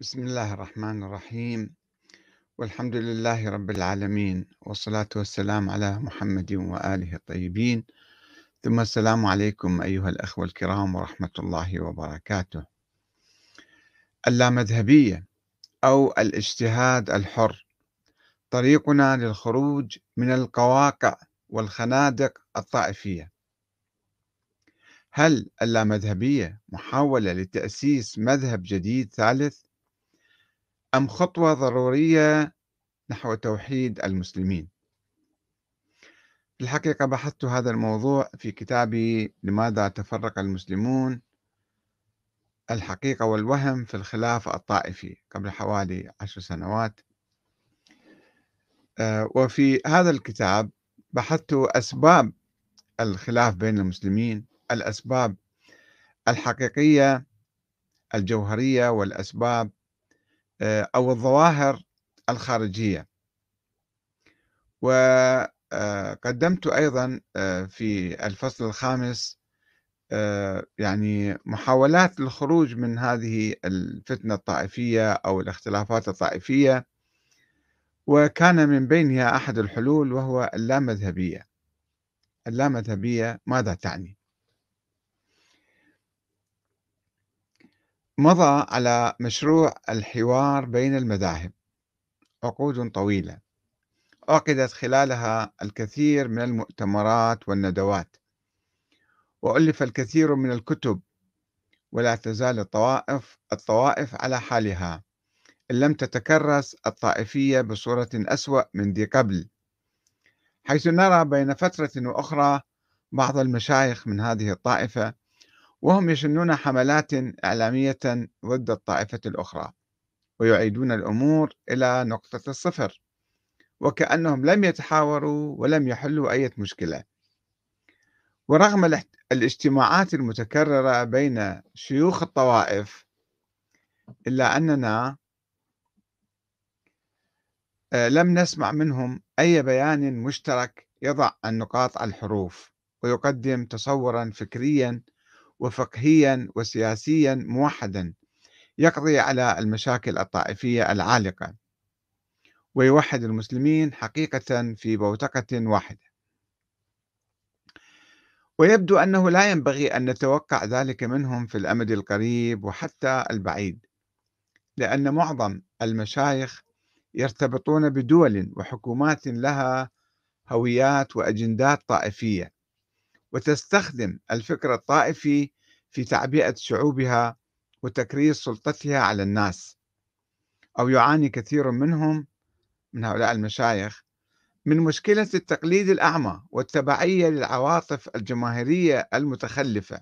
بسم الله الرحمن الرحيم. والحمد لله رب العالمين والصلاة والسلام على محمد وآله الطيبين. ثم السلام عليكم أيها الأخوة الكرام ورحمة الله وبركاته. اللامذهبية أو الاجتهاد الحر. طريقنا للخروج من القواقع والخنادق الطائفية. هل اللامذهبية محاولة لتأسيس مذهب جديد ثالث؟ أم خطوة ضرورية نحو توحيد المسلمين؟ في الحقيقة بحثت هذا الموضوع في كتابي لماذا تفرق المسلمون؟ الحقيقة والوهم في الخلاف الطائفي قبل حوالي عشر سنوات. آه، وفي هذا الكتاب بحثت أسباب الخلاف بين المسلمين الأسباب الحقيقية الجوهرية والأسباب أو الظواهر الخارجية. وقدمت أيضا آه، في الفصل الخامس آه، يعني محاولات للخروج من هذه الفتنة الطائفية أو الاختلافات الطائفية. وكان من بينها أحد الحلول وهو اللامذهبية. اللامذهبية ماذا تعني؟ مضى على مشروع الحوار بين المذاهب. عقود طويلة. عقدت خلالها الكثير من المؤتمرات والندوات. وألف الكثير من الكتب. ولا تزال الطوائف الطوائف على حالها. إن لم تتكرس الطائفية بصورة أسوأ من ذي قبل. حيث نرى بين فترة وأخرى بعض المشايخ من هذه الطائفة وهم يشنون حملات إعلامية ضد الطائفة الأخرى ويعيدون الأمور إلى نقطة الصفر وكأنهم لم يتحاوروا ولم يحلوا أي مشكلة. ورغم الاجتماعات المتكررة بين شيوخ الطوائف إلا أننا آه، لم نسمع منهم أي بيان مشترك يضع النقاط على الحروف ويقدم تصورا فكريا وفقهيا وسياسيا موحدا يقضي على المشاكل الطائفية العالقة ويوحد المسلمين حقيقة في بوتقة واحدة. ويبدو أنه لا ينبغي أن نتوقع ذلك منهم في الأمد القريب وحتى البعيد لأن معظم المشايخ يرتبطون بدول وحكومات لها هويات وأجندات طائفية. وتستخدم الفكر الطائفي في تعبئة شعوبها وتكريس سلطتها على الناس. أو يعاني كثير منهم من هؤلاء المشايخ من مشكلة التقليد الأعمى والتبعية للعواطف الجماهيرية المتخلفة.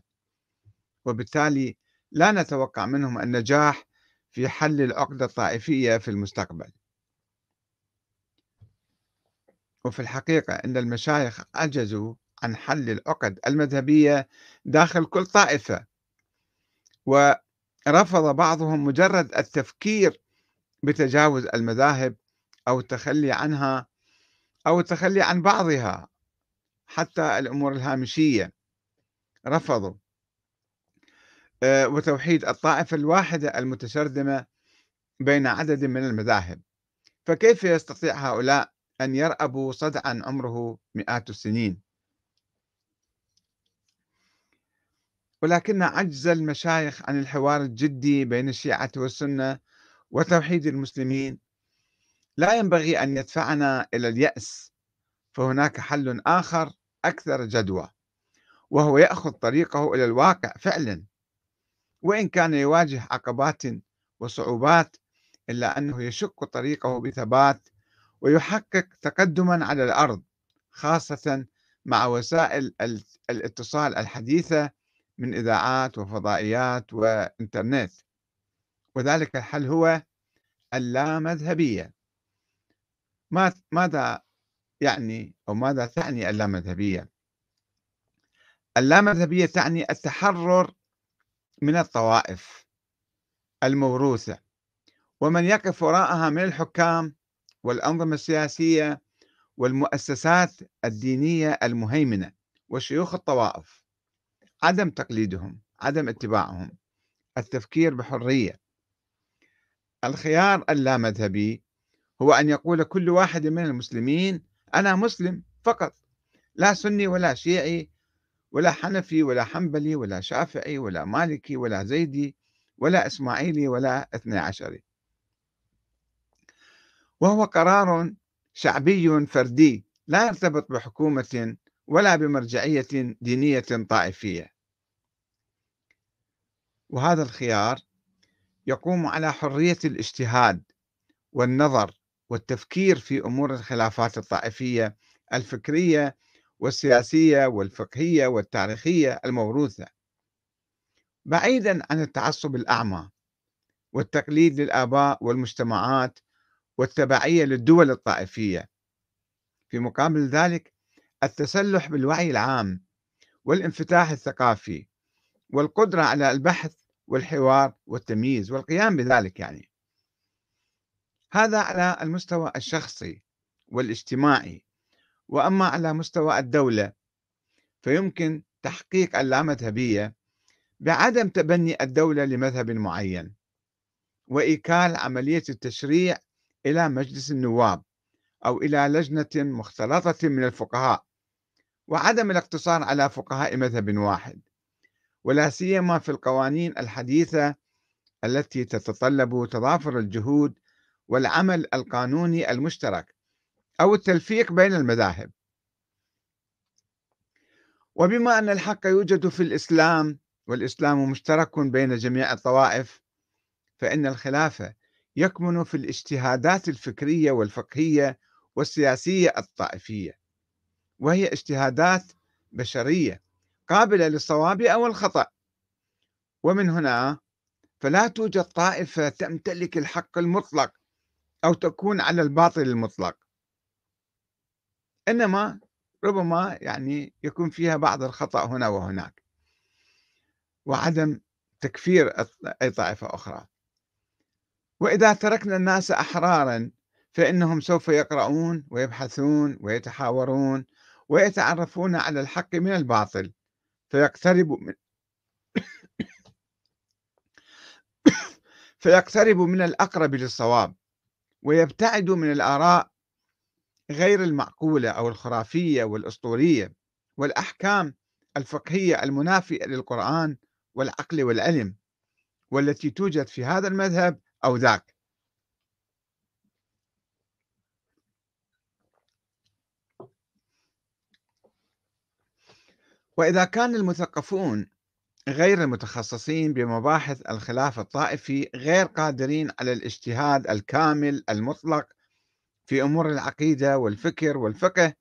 وبالتالي لا نتوقع منهم النجاح في حل العقدة الطائفية في المستقبل. وفي الحقيقة أن المشايخ عجزوا عن حل العقد المذهبية داخل كل طائفة. ورفض بعضهم مجرد التفكير بتجاوز المذاهب أو التخلي عنها أو التخلي عن بعضها حتى الأمور الهامشية. رفضوا. آه، وتوحيد الطائفة الواحدة المتشرذمة بين عدد من المذاهب. فكيف يستطيع هؤلاء أن يرأبوا صدعا عمره مئات السنين؟ ولكن عجز المشايخ عن الحوار الجدي بين الشيعة والسنة وتوحيد المسلمين. لا ينبغي أن يدفعنا إلى اليأس فهناك حل آخر أكثر جدوى وهو يأخذ طريقه إلى الواقع فعلا. وإن كان يواجه عقبات وصعوبات إلا أنه يشق طريقه بثبات ويحقق تقدما على الأرض خاصة مع وسائل الإتصال الحديثة من إذاعات وفضائيات وإنترنت. وذلك الحل هو اللامذهبية. ماذا يعني أو ماذا تعني اللامذهبية؟ اللامذهبية تعني التحرر من الطوائف الموروثة ومن يقف وراءها من الحكام والأنظمة السياسية والمؤسسات الدينية المهيمنة وشيوخ الطوائف. عدم تقليدهم عدم اتباعهم التفكير بحرية. الخيار اللامذهبي هو أن يقول كل واحد من المسلمين أنا مسلم فقط لا سني ولا شيعي ولا حنفي ولا حنبلي ولا شافعي ولا مالكي ولا زيدي ولا إسماعيلي ولا اثني عشري وهو قرار شعبي فردي لا يرتبط بحكومة ولا بمرجعية دينية طائفية. وهذا الخيار يقوم على حرية الاجتهاد والنظر والتفكير في أمور الخلافات الطائفية الفكرية والسياسية والفقهية والتاريخية الموروثة. بعيدا عن التعصب الأعمى والتقليد للآباء والمجتمعات والتبعية للدول الطائفية. في مقابل ذلك التسلح بالوعي العام والانفتاح الثقافي والقدرة على البحث والحوار والتمييز والقيام بذلك يعني. هذا على المستوى الشخصي والاجتماعي وأما على مستوى الدولة فيمكن تحقيق اللامذهبيه بعدم تبني الدولة لمذهب معين وإيكال عملية التشريع إلى مجلس النواب أو إلى لجنة مختلطة من الفقهاء. وعدم الاقتصار على فقهاء مذهب واحد ولا سيما في القوانين الحديثة التي تتطلب تضافر الجهود والعمل القانوني المشترك أو التلفيق بين المذاهب. وبما أن الحق يوجد في الإسلام والإسلام مشترك بين جميع الطوائف فإن الخلافة يكمن في الاجتهادات الفكرية والفقهية والسياسية الطائفية. وهي اجتهادات بشرية قابلة للصواب أو الخطأ. ومن هنا فلا توجد طائفة تمتلك الحق المطلق أو تكون على الباطل المطلق. إنما ربما يعني يكون فيها بعض الخطأ هنا وهناك. وعدم تكفير أي طائفة أخرى. وإذا تركنا الناس أحرارا فإنهم سوف يقرؤون ويبحثون ويتحاورون ويتعرفون على الحق من الباطل. فيقتربوا من فيقتربوا من الأقرب للصواب ويبتعدوا من الآراء غير المعقولة أو الخرافية والأسطورية والأحكام الفقهية المنافية للقرآن والعقل والعلم والتي توجد في هذا المذهب أو ذاك. وإذا كان المثقفون غير المتخصصين بمباحث الخلاف الطائفي غير قادرين على الاجتهاد الكامل المطلق في أمور العقيدة والفكر والفقه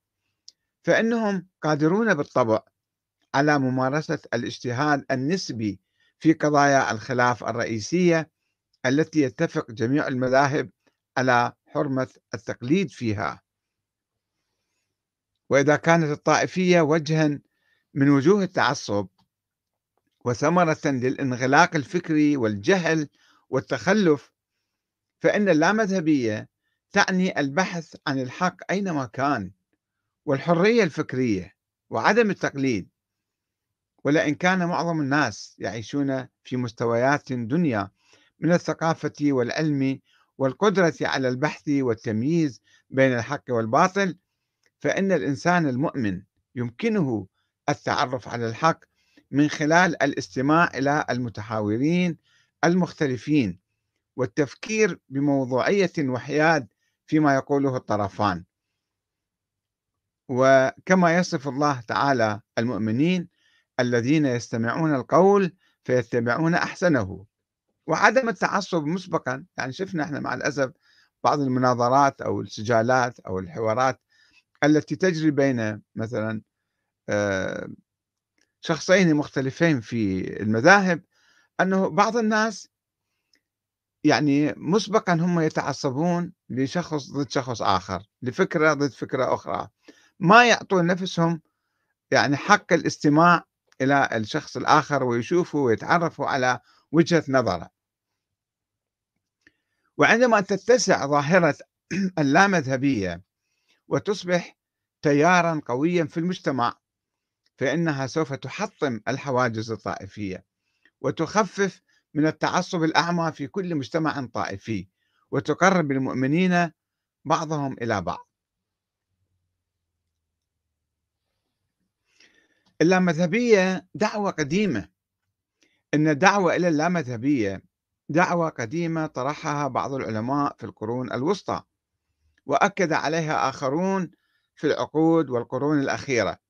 فإنهم قادرون بالطبع على ممارسة الاجتهاد النسبي في قضايا الخلاف الرئيسية التي يتفق جميع المذاهب على حرمة التقليد فيها. وإذا كانت الطائفية وجها من وجوه التعصب وثمرة للانغلاق الفكري والجهل والتخلف فإن اللامذهبية تعني البحث عن الحق أينما كان والحرية الفكرية وعدم التقليد. ولئن كان معظم الناس يعيشون في مستويات دنيا من الثقافة والعلم والقدرة على البحث والتمييز بين الحق والباطل فإن الإنسان المؤمن يمكنه التعرف على الحق من خلال الاستماع إلى المتحاورين المختلفين والتفكير بموضوعية وحياد فيما يقوله الطرفان. وكما يصف الله تعالى المؤمنين الذين يستمعون القول فيتبعون أحسنه. وعدم التعصب مسبقا يعني شفنا إحنا مع الأسف بعض المناظرات أو السجالات أو الحوارات التي تجري بين مثلا شخصين مختلفين في المذاهب أنه بعض الناس يعني مسبقا هم يتعصبون لشخص ضد شخص آخر لفكرة ضد فكرة أخرى. ما يعطون نفسهم يعني حق الاستماع إلى الشخص الآخر ويشوفوا ويتعرفوا على وجهة نظره. وعندما تتسع ظاهرة اللامذهبية وتصبح تيارا قويا في المجتمع فإنها سوف تحطم الحواجز الطائفية وتخفف من التعصب الأعمى في كل مجتمع طائفي وتقرب المؤمنين بعضهم إلى بعض. اللامذهبية دعوة قديمة. إن الدعوة إلى اللامذهبية دعوة قديمة طرحها بعض العلماء في القرون الوسطى وأكد عليها آخرون في العقود والقرون الأخيرة.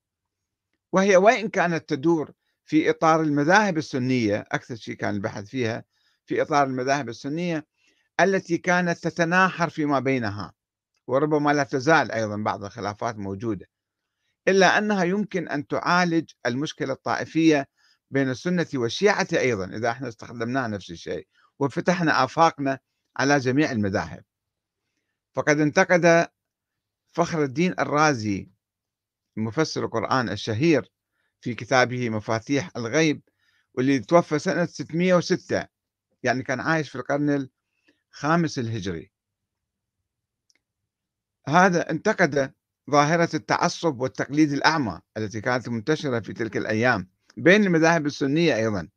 وهي وإن كانت تدور في إطار المذاهب السنية أكثر شيء كان البحث فيها في إطار المذاهب السنية التي كانت تتناحر فيما بينها وربما لا تزال أيضا بعض الخلافات موجودة إلا أنها يمكن أن تعالج المشكلة الطائفية بين السنة والشيعة أيضا إذا إحنا استخدمناها نفس الشيء وفتحنا آفاقنا على جميع المذاهب. فقد انتقد فخر الدين الرازي مفسر القرآن الشهير في كتابه مفاتيح الغيب واللي توفى سنة 606 يعني كان عايش في القرن الخامس الهجري. هذا انتقد ظاهرة التعصب والتقليد الأعمى التي كانت منتشرة في تلك الأيام بين المذاهب السنية أيضا.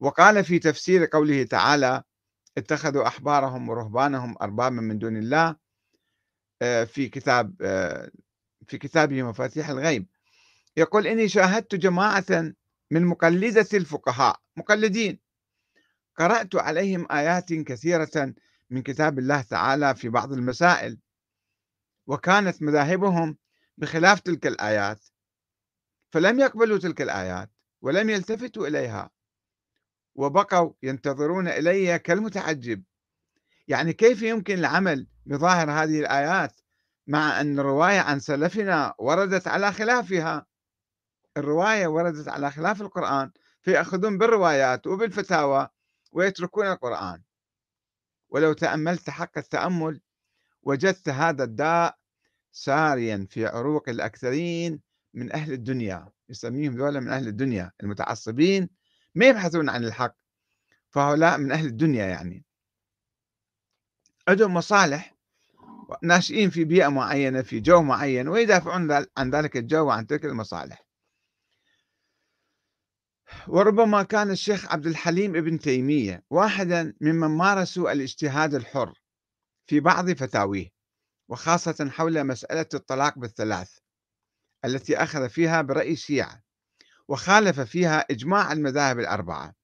وقال في تفسير قوله تعالى اتخذوا أحبارهم ورهبانهم أربابا من دون الله آه، في كتاب آه، في كتابه مفاتيح الغيب يقول إني شاهدت جماعة من مقلدة الفقهاء مقلدين قرأت عليهم آيات كثيرة من كتاب الله تعالى في بعض المسائل وكانت مذاهبهم بخلاف تلك الآيات فلم يقبلوا تلك الآيات ولم يلتفتوا إليها وبقوا ينتظرون إلي كالمتعجب. يعني كيف يمكن العمل بظاهر هذه الآيات مع أن الرواية عن سلفنا وردت على خلافها. الرواية وردت على خلاف القرآن فيأخذون بالروايات وبالفتاوى ويتركون القرآن. ولو تأملت حق التأمل وجدت هذا الداء ساريا في عروق الأكثرين من أهل الدنيا. يسميهم ذولا من أهل الدنيا المتعصبين ما يبحثون عن الحق. فهؤلاء من أهل الدنيا يعني. عندهم مصالح ناشئين في بيئة معينة في جو معين ويدافعون عن ذلك الجو وعن تلك المصالح. وربما كان الشيخ عبد الحليم ابن تيمية واحدا ممن مارسوا الاجتهاد الحر في بعض فتاويه وخاصة حول مسألة الطلاق بالثلاث التي أخذ فيها برأي الشيعة وخالف فيها إجماع المذاهب الأربعة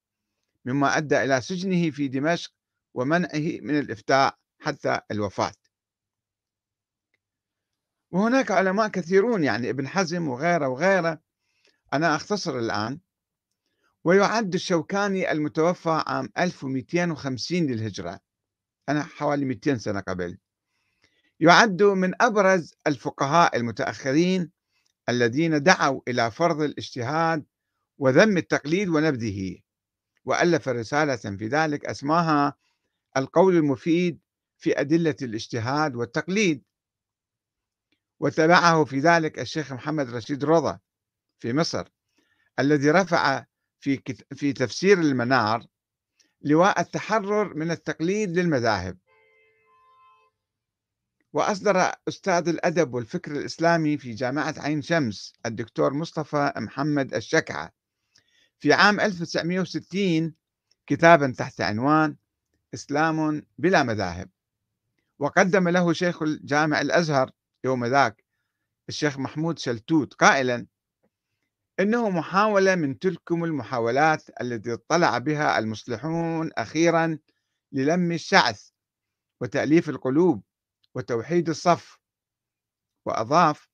مما أدى إلى سجنه في دمشق ومنعه من الإفتاء حتى الوفاة. وهناك علماء كثيرون يعني ابن حزم وغيره وغيره. أنا أختصر الآن. ويعد الشوكاني المتوفى عام 1250 للهجرة. أنا حوالي 200 سنة قبل. يعد من أبرز الفقهاء المتأخرين الذين دعوا إلى فرض الاجتهاد وذم التقليد ونبذه. وألف رسالة في ذلك أسماها القول المفيد في أدلة الاجتهاد والتقليد. وتبعه في ذلك الشيخ محمد رشيد رضا في مصر الذي رفع في في تفسير المنار لواء التحرر من التقليد للمذاهب. وأصدر أستاذ الأدب والفكر الإسلامي في جامعة عين شمس الدكتور مصطفى محمد الشكعة في عام 1960 كتابا تحت عنوان إسلام بلا مذاهب. وقدم له شيخ الجامع الأزهر يوم ذاك الشيخ محمود شلتوت قائلا إنه محاولة من تلكم المحاولات التي اطلع بها المصلحون أخيرا للم الشعث وتأليف القلوب وتوحيد الصف وأضاف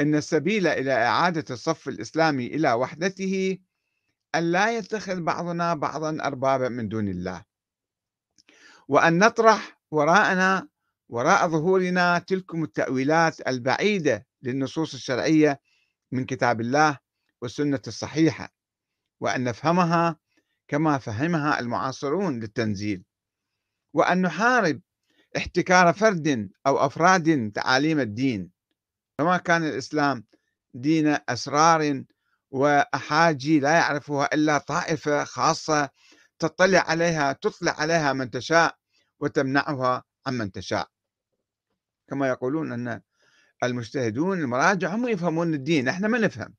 أن السبيل إلى إعادة الصف الإسلامي إلى وحدته أن لا يتخذ بعضنا بعضا أربابا من دون الله وأن نطرح وراءنا وراء ظهورنا تلكم التأويلات البعيدة للنصوص الشرعية من كتاب الله والسنة الصحيحة وأن نفهمها كما فهمها المعاصرون للتنزيل وأن نحارب احتكار فرد أو أفراد تعاليم الدين فما كان الإسلام دين أسرار وأحاجي لا يعرفها إلا طائفة خاصة تطلع عليها تطلع عليها من تشاء وتمنعها عمن تشاء. كما يقولون أن المجتهدون المراجع هم يفهمون الدين إحنا ما نفهم.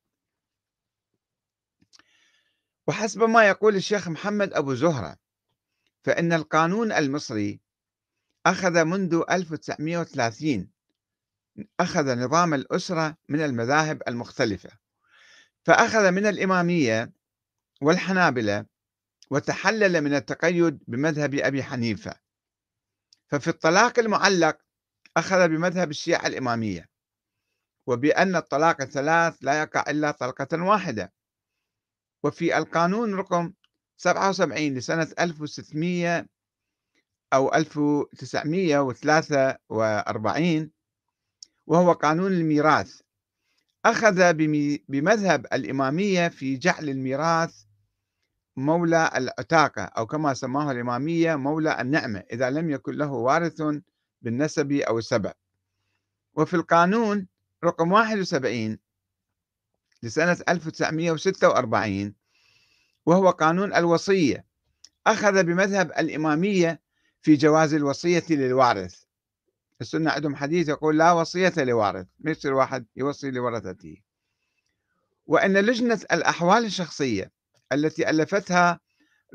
وحسب ما يقول الشيخ محمد أبو زهرة فإن القانون المصري أخذ منذ 1930 أخذ نظام الأسرة من المذاهب المختلفة فأخذ من الإمامية والحنابلة وتحلل من التقيد بمذهب أبي حنيفة. ففي الطلاق المعلق أخذ بمذهب الشيعة الإمامية وبأن الطلاق الثلاث لا يقع إلا طلقة واحدة. وفي القانون رقم 77 لسنة 1600 أو 1943 وهو قانون الميراث. أخذ بمذهب الإمامية في جعل الميراث مولى العتاقة أو كما سماه الإمامية مولى النعمة إذا لم يكن له وارث بالنسب أو السبع. وفي القانون رقم 71 لسنة 1946 وهو قانون الوصية أخذ بمذهب الإمامية في جواز الوصية للوارث. السنة عندهم حديث يقول لا وصية لوارث ما يصير واحد يوصي لورثته. وأن لجنة الأحوال الشخصية التي ألفتها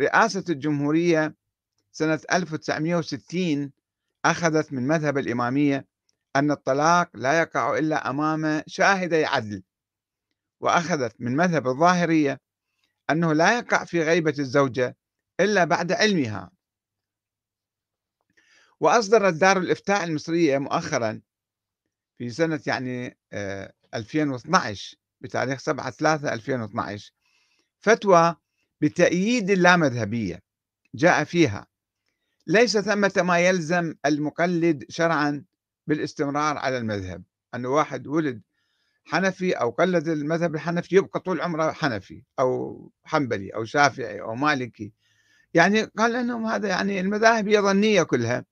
رئاسة الجمهورية سنة 1960 أخذت من مذهب الإمامية أن الطلاق لا يقع إلا أمام شاهدي عدل وأخذت من مذهب الظاهرية أنه لا يقع في غيبة الزوجة إلا بعد علمها. وأصدرت دار الإفتاء المصرية مؤخرا في سنة يعني 2012 آه، بتاريخ 7 3 2012 فتوى بتأييد اللامذهبية جاء فيها. ليس ثمة ما يلزم المقلد شرعا بالاستمرار على المذهب. أنه واحد ولد حنفي أو قلد المذهب الحنفي يبقى طول عمره حنفي أو حنبلي أو شافعي أو مالكي. يعني قال أنهم هذا يعني المذاهب هي ظنية كلها.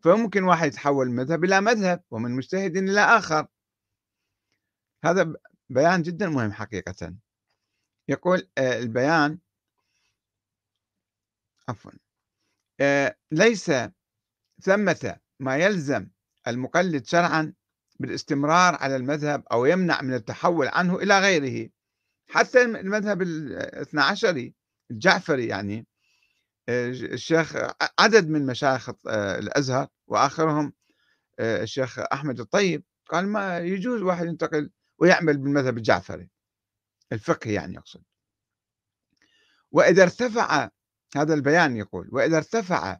فممكن واحد يتحول من مذهب إلى مذهب ومن مجتهد إلى آخر. هذا بيان جدا مهم حقيقة. يقول آه، البيان عفوا ليس ثمة ما يلزم المقلد شرعا بالاستمرار على المذهب أو يمنع من التحول عنه إلى غيره. حتى المذهب الاثنى عشري الجعفري يعني آه، الشيخ عدد من مشايخ الأزهر وآخرهم الشيخ أحمد الطيب قال ما يجوز واحد ينتقل ويعمل بالمذهب الجعفري الفقه يعني يقصد وإذا ارتفع هذا البيان يقول وإذا ارتفع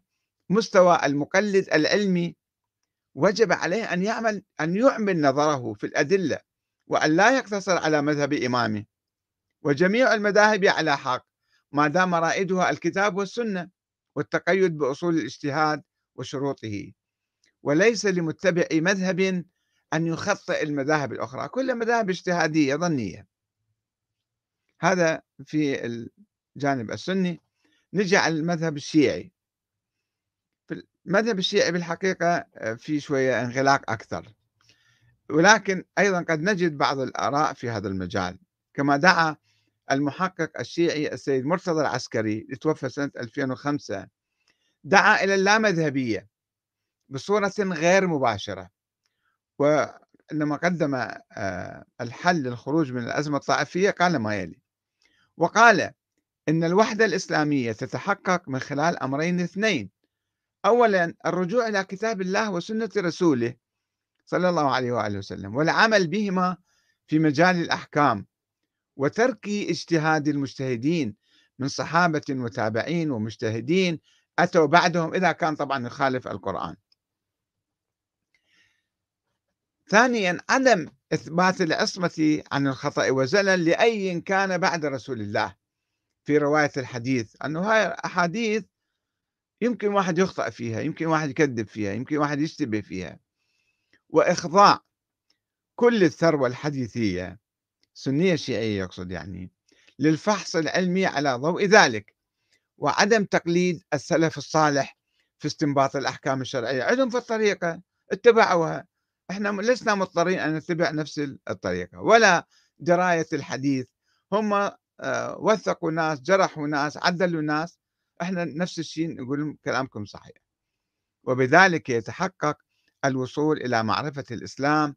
مستوى المقلد العلمي وجب عليه أن يعمل أن يعمل نظره في الأدلة وأن لا يقتصر على مذهب إمامه. وجميع المذاهب على حق ما دام رائدها الكتاب والسنة والتقيد بأصول الاجتهاد وشروطه. وليس لمتبع مذهب أن يخطئ المذاهب الأخرى كل مذاهب اجتهادية ظنية. هذا في الجانب السني. نجي على المذهب الشيعي. المذهب الشيعي بالحقيقة آه، في شوية انغلاق أكثر. ولكن أيضا قد نجد بعض الآراء في هذا المجال. كما دعا المحقق الشيعي السيد مرتضى العسكري توفى سنة 2005 دعا إلى اللامذهبية بصورة غير مباشرة. وعندما قدم آه، الحل للخروج من الأزمة الطائفية قال ما يلي. وقال إن الوحدة الإسلامية تتحقق من خلال أمرين اثنين. أولا الرجوع إلى كتاب الله وسنة رسوله صلى الله عليه وآله وسلم والعمل بهما في مجال الأحكام وترك اجتهاد المجتهدين من صحابة وتابعين ومجتهدين أتوا بعدهم إذا كان طبعا يخالف القرآن. ثانيا عدم إثبات العصمة عن الخطأ والزلل لأي كان بعد رسول الله. في رواية الحديث أنه هاي أحاديث يمكن واحد يخطأ فيها يمكن واحد يكذب فيها يمكن واحد يشتبه فيها. وإخضاع كل الثروة الحديثية سنية شيعية يقصد يعني للفحص العلمي على ضوء ذلك وعدم تقليد السلف الصالح في استنباط الأحكام الشرعية. عندهم في الطريقة اتبعوها. إحنا لسنا مضطرين أن نتبع نفس الطريقة. ولا دراية الحديث هم وثقوا ناس جرحوا ناس عدلوا ناس. إحنا نفس الشيء نقول كلامكم صحيح. وبذلك يتحقق الوصول إلى معرفة الإسلام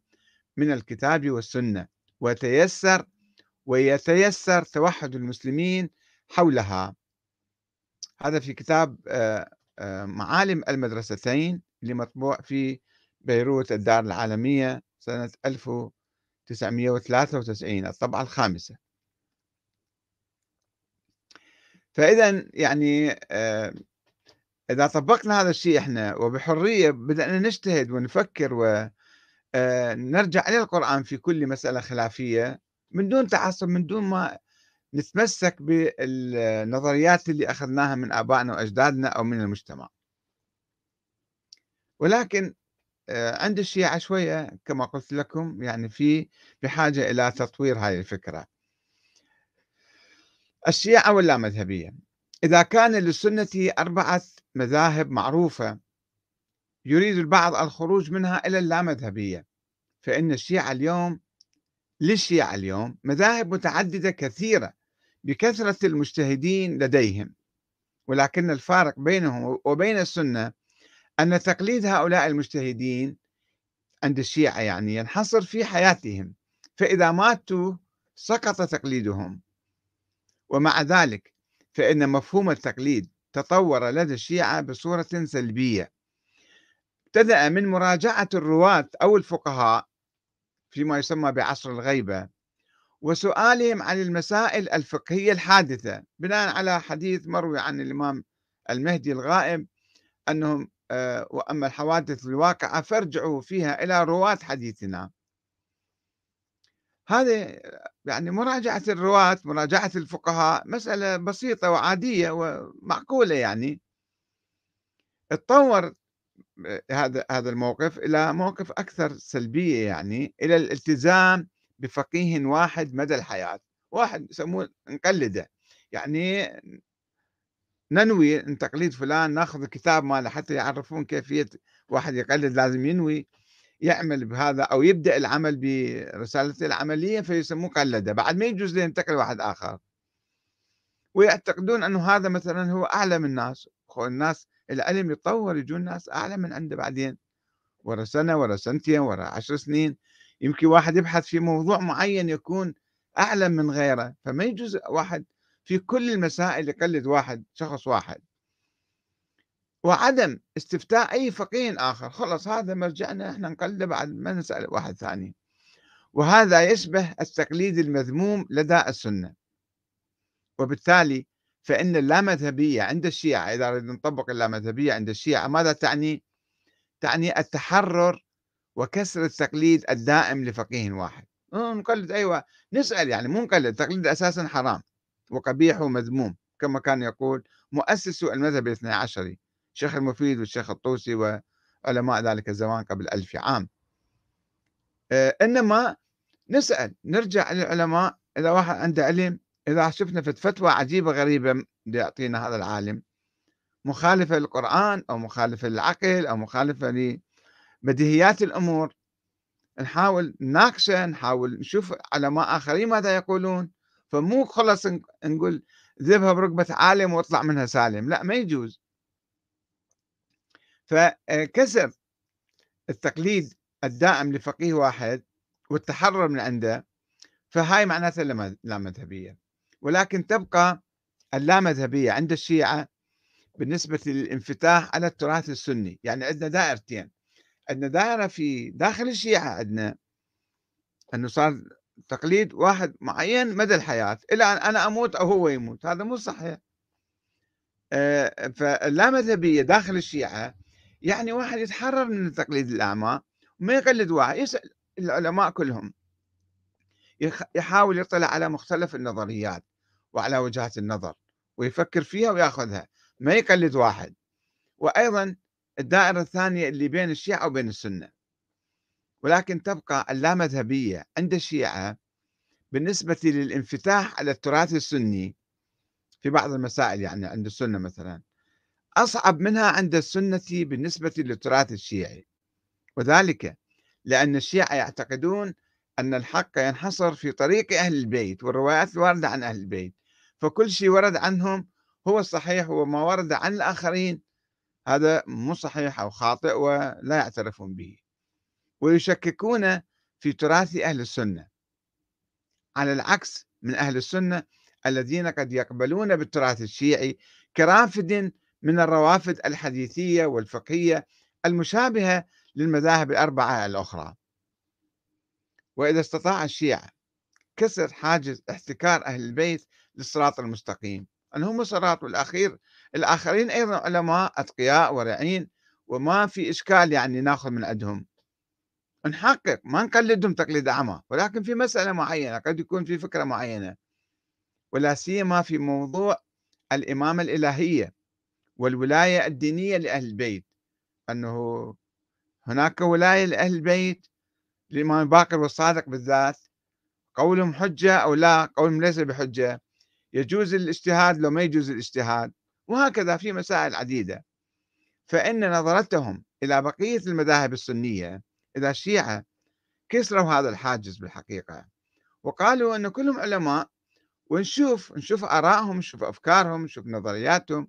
من الكتاب والسنة ويتيسر ويتيسر توحد المسلمين حولها. هذا في كتاب آه، آه، معالم المدرستين اللي مطبوع في بيروت الدار العالمية سنة 1993 الطبعة الخامسة. فإذا يعني آه، إذا طبقنا هذا الشيء إحنا وبحرية بدأنا نجتهد ونفكر ونرجع إلى القرآن في كل مسألة خلافية من دون تعصب من دون ما نتمسك بالنظريات اللي أخذناها من آبائنا وأجدادنا أو من المجتمع. ولكن آه، عند الشيعة شوية كما قلت لكم يعني في بحاجة إلى تطوير هذه الفكرة. الشيعة واللامذهبية إذا كان للسنة أربعة مذاهب معروفة يريد البعض الخروج منها إلى اللامذهبية فإن الشيعة اليوم للشيعة اليوم مذاهب متعددة كثيرة بكثرة المجتهدين لديهم ولكن الفارق بينهم وبين السنة أن تقليد هؤلاء المجتهدين عند الشيعة يعني ينحصر في حياتهم فإذا ماتوا سقط تقليدهم. ومع ذلك فإن مفهوم التقليد تطور لدى الشيعة بصورة سلبية. ابتدأ من مراجعة الرواة أو الفقهاء فيما يسمى بعصر الغيبة وسؤالهم عن المسائل الفقهية الحادثة بناء على حديث مروي عن الإمام المهدي الغائب أنهم آه، وأما الحوادث الواقعة فارجعوا فيها إلى رواة حديثنا. هذه يعني مراجعة الرواة مراجعة الفقهاء مسألة بسيطة وعادية ومعقولة يعني. تطور آه، هذا هذا الموقف إلى موقف أكثر سلبية يعني إلى الالتزام بفقيه واحد مدى الحياة واحد يسموه نقلده يعني ننوي إن تقليد فلان ناخذ الكتاب ماله حتى يعرفون كيفية واحد يقلد لازم ينوي. يعمل بهذا أو يبدأ العمل برسالته العملية فيسموه قلدة. بعد ما يجوز له ينتقل واحد آخر. ويعتقدون أنه هذا مثلا هو أعلى من الناس. الناس العلم يتطور يجون ناس أعلى من عنده بعدين. ورا سنة ورا سنتين ورا عشر سنين. يمكن واحد يبحث في موضوع معين يكون اعلم من غيره. فما يجوز واحد في كل المسائل يقلد واحد شخص واحد. وعدم استفتاء أي فقيه آخر. خلص هذا مرجعنا إحنا نقلده بعد ما نسأل واحد ثاني. وهذا يشبه التقليد المذموم لدى السنة. وبالتالي فإن اللامذهبية عند الشيعة إذا أردنا نطبق اللامذهبية عند الشيعة ماذا تعني؟ تعني التحرر وكسر التقليد الدائم لفقيه واحد. نقلد أيوة نسأل يعني مو نقلد التقليد أساسا حرام وقبيح ومذموم كما كان يقول مؤسس المذهب الاثني عشري. الشيخ المفيد والشيخ الطوسي وعلماء ذلك الزمان قبل ألف عام. آه، إنما نسأل نرجع للعلماء إذا واحد عنده علم إذا شفنا في فتوى عجيبة غريبة يعطينا هذا العالم. مخالفة للقرآن أو مخالفة للعقل أو مخالفة لبديهيات الأمور. نحاول نناقشه نحاول نشوف علماء آخرين ماذا يقولون. فمو خلص نقول ذبها بركبة عالم واطلع منها سالم. لا ما يجوز. فكسر التقليد الدائم لفقيه واحد والتحرر من عنده فهاي معناتها لا مذهبية. ولكن تبقى اللامذهبية عند الشيعة بالنسبة للانفتاح على التراث السني. يعني عندنا دائرتين. عندنا دائرة في داخل الشيعة عندنا أنه صار تقليد واحد معين مدى الحياة. إلى أن أنا أموت أو هو يموت. هذا مو صحيح. آه، فاللامذهبية داخل الشيعة يعني واحد يتحرر من تقليد الأعمى وما يقلد واحد يسأل العلماء كلهم. يحاول يطلع على مختلف النظريات وعلى وجهات النظر ويفكر فيها وياخذها ما يقلد واحد. وأيضا الدائرة الثانية اللي بين الشيعة وبين السنة. ولكن تبقى اللامذهبية عند الشيعة بالنسبة للانفتاح على التراث السني في بعض المسائل يعني عند السنة مثلا. أصعب منها عند السنة بالنسبة للتراث الشيعي وذلك لأن الشيعة يعتقدون أن الحق ينحصر في طريق أهل البيت والروايات الواردة عن أهل البيت فكل شيء ورد عنهم هو الصحيح وما ورد عن الآخرين هذا مو صحيح أو خاطئ ولا يعترفون به ويشككون في تراث أهل السنة على العكس من أهل السنة الذين قد يقبلون بالتراث الشيعي كرافد من الروافد الحديثية والفقهية المشابهة للمذاهب الأربعة الأخرى. وإذا استطاع الشيعة كسر حاجز احتكار أهل البيت للصراط المستقيم. أنهم صراط والأخير الآخرين أيضا علماء أتقياء ورعين وما في إشكال يعني ناخذ من عندهم. نحقق ما نقلدهم تقليد أعمى ولكن في مسألة معينة قد يكون في فكرة معينة. ولا سيما في موضوع الإمامة الإلهية. والولاية الدينية لأهل البيت أنه هناك ولاية لأهل البيت الإمام باقر والصادق بالذات قولهم حجة أو لا قولهم ليس بحجة يجوز الاجتهاد لو ما يجوز الاجتهاد وهكذا في مسائل عديدة. فإن نظرتهم إلى بقية المذاهب السنية إلى الشيعة كسروا هذا الحاجز بالحقيقة وقالوا أن كلهم علماء ونشوف نشوف آرائهم نشوف أفكارهم نشوف نظرياتهم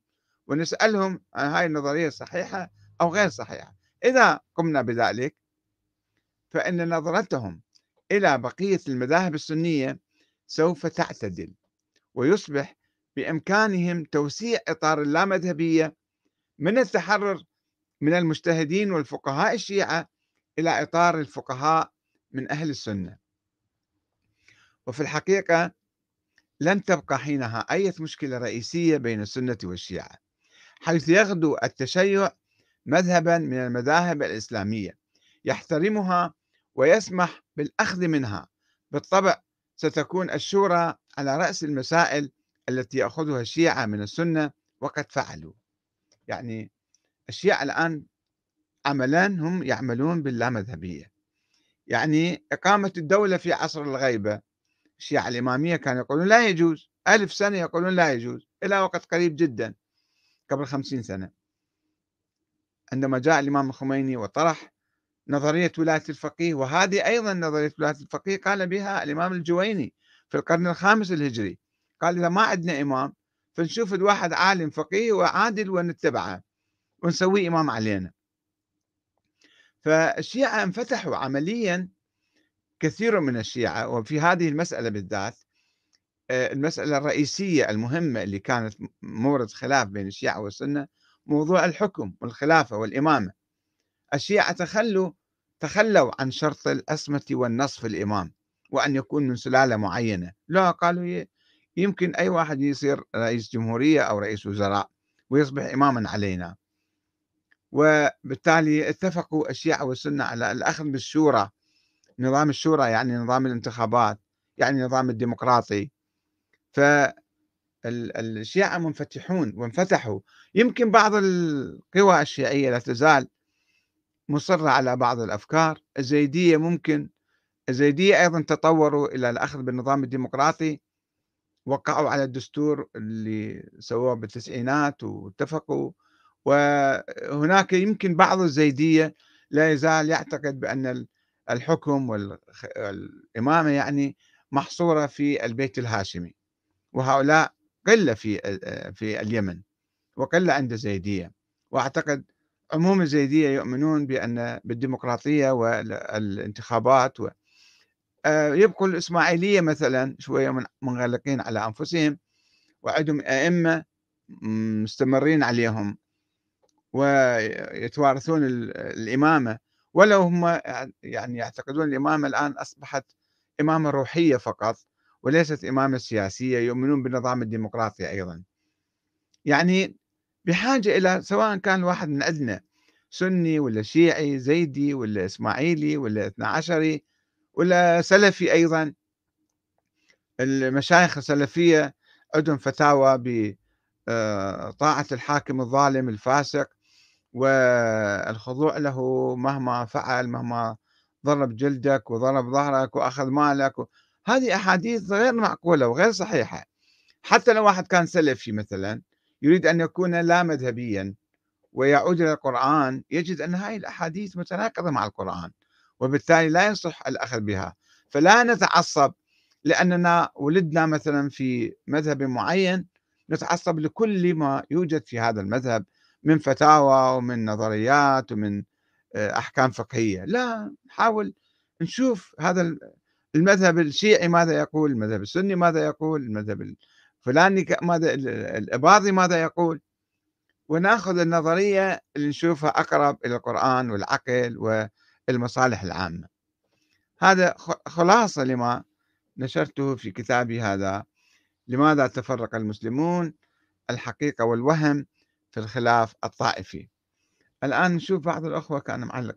ونسألهم عن هاي النظرية صحيحة أو غير صحيحة. إذا قمنا بذلك فإن نظرتهم إلى بقية المذاهب السنية سوف تعتدل ويصبح بإمكانهم توسيع إطار اللامذهبية من التحرر من المجتهدين والفقهاء الشيعة إلى إطار الفقهاء من أهل السنة. وفي الحقيقة لن تبقى حينها أي مشكلة رئيسية بين السنة والشيعة. حيث يغدو التشيع مذهبا من المذاهب الإسلامية. يحترمها ويسمح بالأخذ منها. بالطبع ستكون الشورى على رأس المسائل التي يأخذها الشيعة من السنة وقد فعلوا. يعني الشيعة الآن عملا هم يعملون باللامذهبية يعني إقامة الدولة في عصر الغيبة الشيعة الإمامية كانوا يقولون لا يجوز ألف سنة يقولون لا يجوز إلى وقت قريب جدا. قبل خمسين سنة. عندما جاء الإمام الخميني وطرح نظرية ولاية الفقيه وهذه أيضا نظرية ولاية الفقيه قال بها الإمام الجويني في القرن الخامس الهجري قال إذا ما عندنا إمام فنشوف الواحد عالم فقيه وعادل ونتبعه ونسويه إمام علينا. فالشيعة انفتحوا عمليا كثير من الشيعة وفي هذه المسألة بالذات المسألة الرئيسية المهمة اللي كانت مورد خلاف بين الشيعة والسنة موضوع الحكم والخلافة والإمامة. الشيعة تخلوا تخلوا عن شرط الأسمة والنصف الإمام وأن يكون من سلالة معينة. لا قالوا يمكن أي واحد يصير رئيس جمهورية أو رئيس وزراء ويصبح إماما علينا. وبالتالي اتفقوا الشيعة والسنة على الأخذ بالشورى نظام الشورى يعني نظام الانتخابات يعني نظام الديمقراطي. فالشيعة منفتحون وانفتحوا. يمكن بعض القوى الشيعية لا تزال مصرة على بعض الأفكار. الزيدية ممكن الزيدية أيضا تطوروا إلى الأخذ بالنظام الديمقراطي وقعوا على الدستور اللي سووه بالتسعينات واتفقوا. وهناك يمكن بعض الزيدية لا يزال يعتقد بأن الحكم والإمامة يعني محصورة في البيت الهاشمي. وهؤلاء قلة في في اليمن وقلة عند الزيدية وأعتقد عموم الزيدية يؤمنون بأن بالديمقراطية والانتخابات و يبقوا الإسماعيلية مثلا شوية منغلقين على أنفسهم وعندهم أئمة مستمرين عليهم ويتوارثون الإمامة. ولو هم يعني يعتقدون الإمامة الآن أصبحت إمامة روحية فقط وليست إمامة سياسية يؤمنون بالنظام الديمقراطي أيضا. يعني بحاجة إلى سواء كان واحد من عندنا سني ولا شيعي زيدي ولا إسماعيلي ولا اثنا عشري ولا سلفي أيضا المشايخ السلفية عندهم فتاوى بطاعة آه، الحاكم الظالم الفاسق والخضوع له مهما فعل مهما ضرب جلدك وضرب ظهرك وأخذ مالك هذه أحاديث غير معقولة وغير صحيحة. حتى لو واحد كان سلفي مثلا يريد أن يكون لا مذهبيا ويعود إلى القرآن يجد أن هذه الأحاديث متناقضة مع القرآن وبالتالي لا يصح الأخذ بها. فلا نتعصب لأننا ولدنا مثلا في مذهب معين نتعصب لكل ما يوجد في هذا المذهب من فتاوى ومن نظريات ومن آه، أحكام فقهية. لا نحاول نشوف هذا المذهب الشيعي ماذا يقول؟ المذهب السني ماذا يقول؟ المذهب فلان ماذا الإباضي ماذا يقول؟ وناخذ النظرية اللي نشوفها أقرب إلى القرآن والعقل والمصالح العامة. هذا خلاصة لما نشرته في كتابي هذا. لماذا تفرق المسلمون؟ الحقيقة والوهم في الخلاف الطائفي. الآن نشوف بعض الأخوة كانوا معلقين.